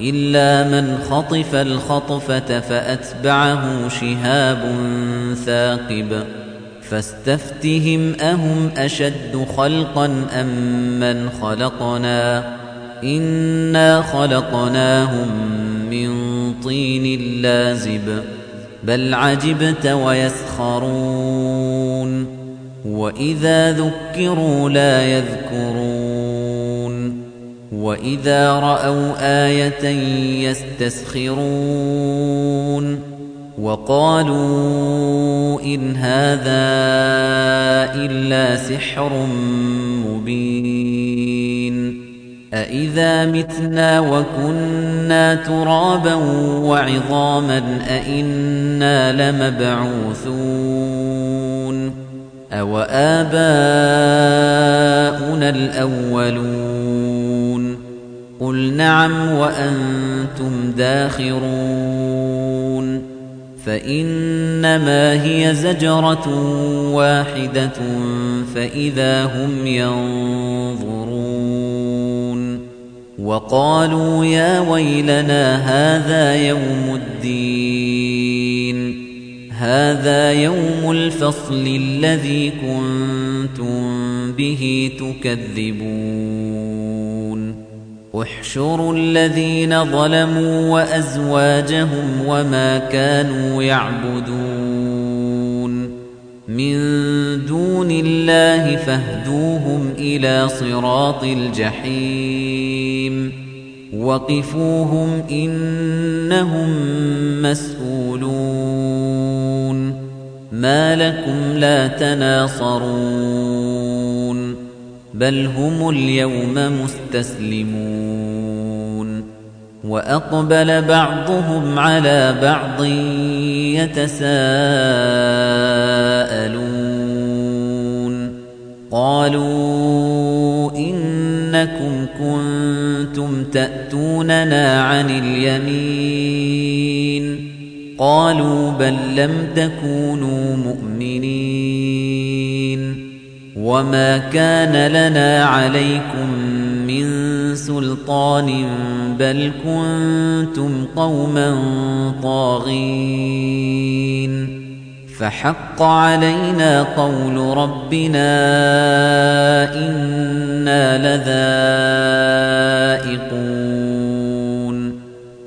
إلا من خطف الخطفة فأتبعه شهاب ثاقب فاستفتهم أهم أشد خلقا أم من خلقنا؟ إنا خلقناهم من طين لازب بل عجبت ويسخرون. وإذا ذكروا لا يذكرون. وَإِذَا رَأَوْا آيَةً يَسْتَسْخِرُونَ وَقَالُوا إِنْ هَذَا إِلَّا سِحْرٌ مُبِينٌ أَإِذَا مِتْنَا وَكُنَّا تُرَابًا وَعِظَامًا أَإِنَّا لَمَبْعُوثُونَ أَوَآبَاؤُنَا الْأَوَّلُونَ قُلْ نَعَمْ وَأَنْتُمْ دَاخِرُونَ فَإِنَّمَا هِيَ زَجْرَةٌ وَاحِدَةٌ فَإِذَا هُمْ يَنظُرُونَ وَقَالُوا يَا وَيْلَنَا هَذَا يَوْمُ الدِّينِ هَذَا يَوْمُ الْفَصْلِ الَّذِي كُنتُم بِهِ تُكَذِّبُونَ احشروا الذين ظلموا وأزواجهم وما كانوا يعبدون من دون الله فاهدوهم إلى صراط الجحيم وقفوهم إنهم مسؤولون ما لكم لا تناصرون بل هم اليوم مستسلمون. وأقبل بعضهم على بعض يتساءلون. قالوا إنكم كنتم تأتوننا عن اليمين. قالوا بل لم تكونوا مؤمنين. وما كان لنا عليكم من سلطان بل كنتم قوما طاغين فحق علينا قول ربنا إنا لذائقون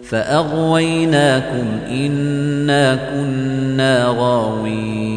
فأغويناكم إنا كنا غاوين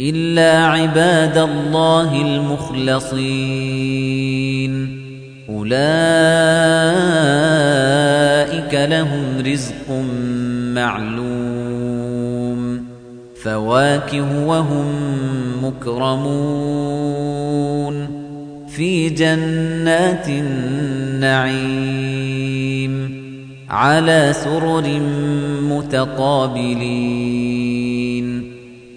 إلا عباد الله المخلصين. أولئك لهم رزق معلوم. فواكه وهم مكرمون. في جنات النعيم. على سرر متقابلين.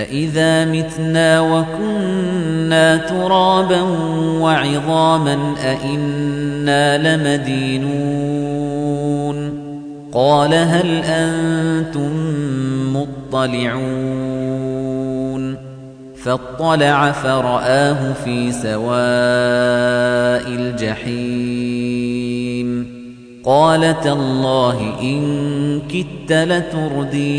أئذا متنا وكنا ترابا وعظاما أئنا لمدينون قال هل أنتم مطلعون فاطلع فرآه في سواء الجحيم قال تالله إن كدت لتردين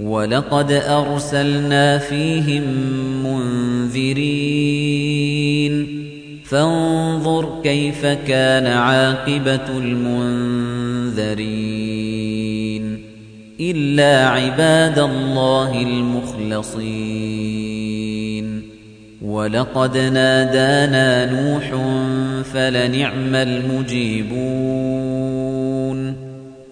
ولقد أرسلنا فيهم منذرين. فانظر كيف كان عاقبة المنذرين. إلا عباد الله المخلصين. ولقد نادانا نوح فلنعم المجيبون.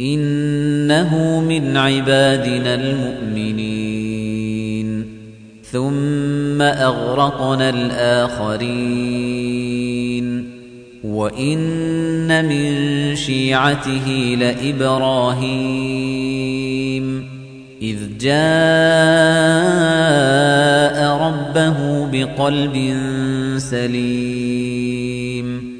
إنه من عبادنا المؤمنين. ثم أغرقنا الآخرين. وإن من شيعته لإبراهيم. إذ جاء ربه بقلب سليم.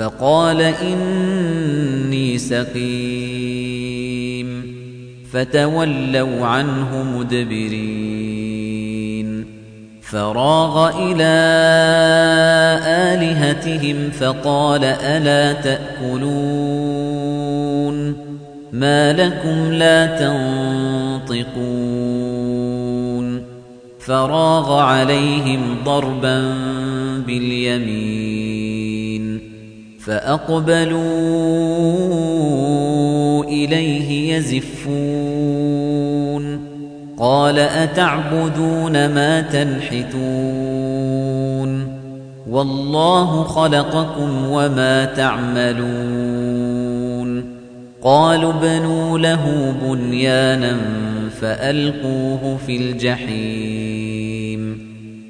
فقال إني سقيم. فتولوا عنه مدبرين. فراغ إلى آلهتهم فقال ألا تأكلون؟ ما لكم لا تنطقون. فراغ عليهم ضربا باليمين. فأقبلوا إليه يزفون. قال أتعبدون ما تنحتون؟ والله خلقكم وما تعملون. قالوا بنوا له بنيانا فألقوه في الجحيم.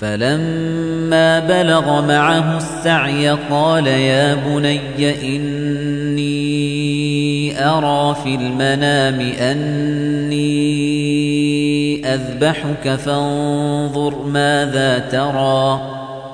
فلما بلغ معه السعي قال يا بني إني أرى في المنام أني أذبحك فانظر ماذا ترى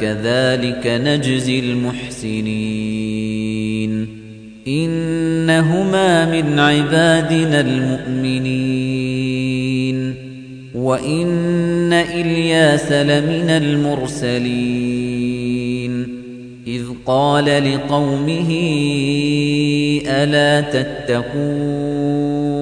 كذلك نجزي المحسنين. إنهما من عبادنا المؤمنين. وإن إلياس لمن المرسلين. إذ قال لقومه ألا تتقون؟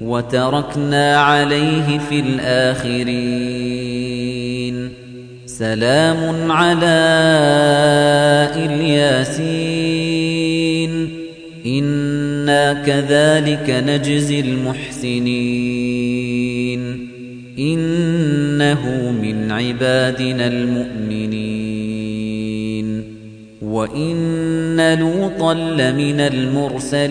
وتركنا عليه في الآخرين. سلام على إلياسين. إنا كذلك نجزي المحسنين. إنه من عبادنا المؤمنين. وإن لوطا لمن المرسلين.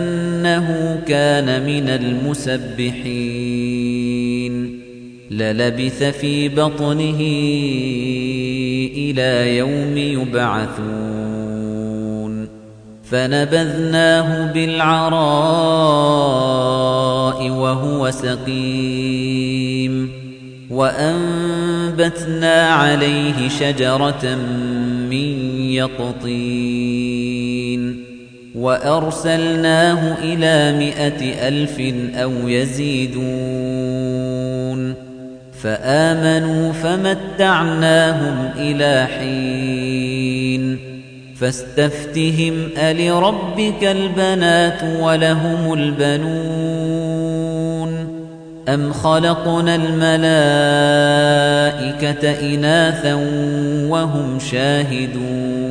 أنه كان من المسبحين. للبث في بطنه إلى يوم يبعثون. فنبذناه بالعراء وهو سقيم. وأنبتنا عليه شجرة من يقطين. وأرسلناه إلى مئة ألف أو يزيدون فآمنوا فمتعناهم إلى حين فاستفتهم ألربك البنات ولهم البنون أم خلقنا الملائكة إناثا وهم شاهدون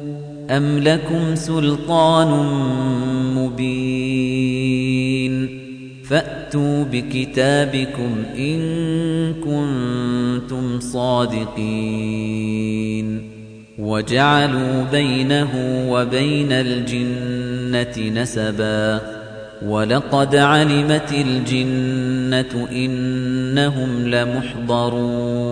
أم لكم سلطان مبين فأتوا بكتابكم إن كنتم صادقين وجعلوا بينه وبين الجنة نسبا ولقد علمت الجنة إنهم لمحضرون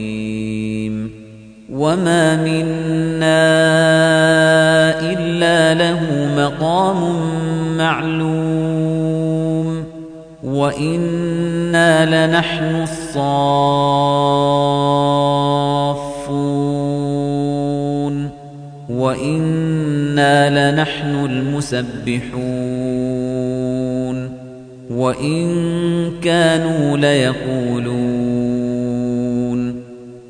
وما منا إلا له مقام معلوم وإنا لنحن الصافون وإنا لنحن المسبحون وإن كانوا ليقولون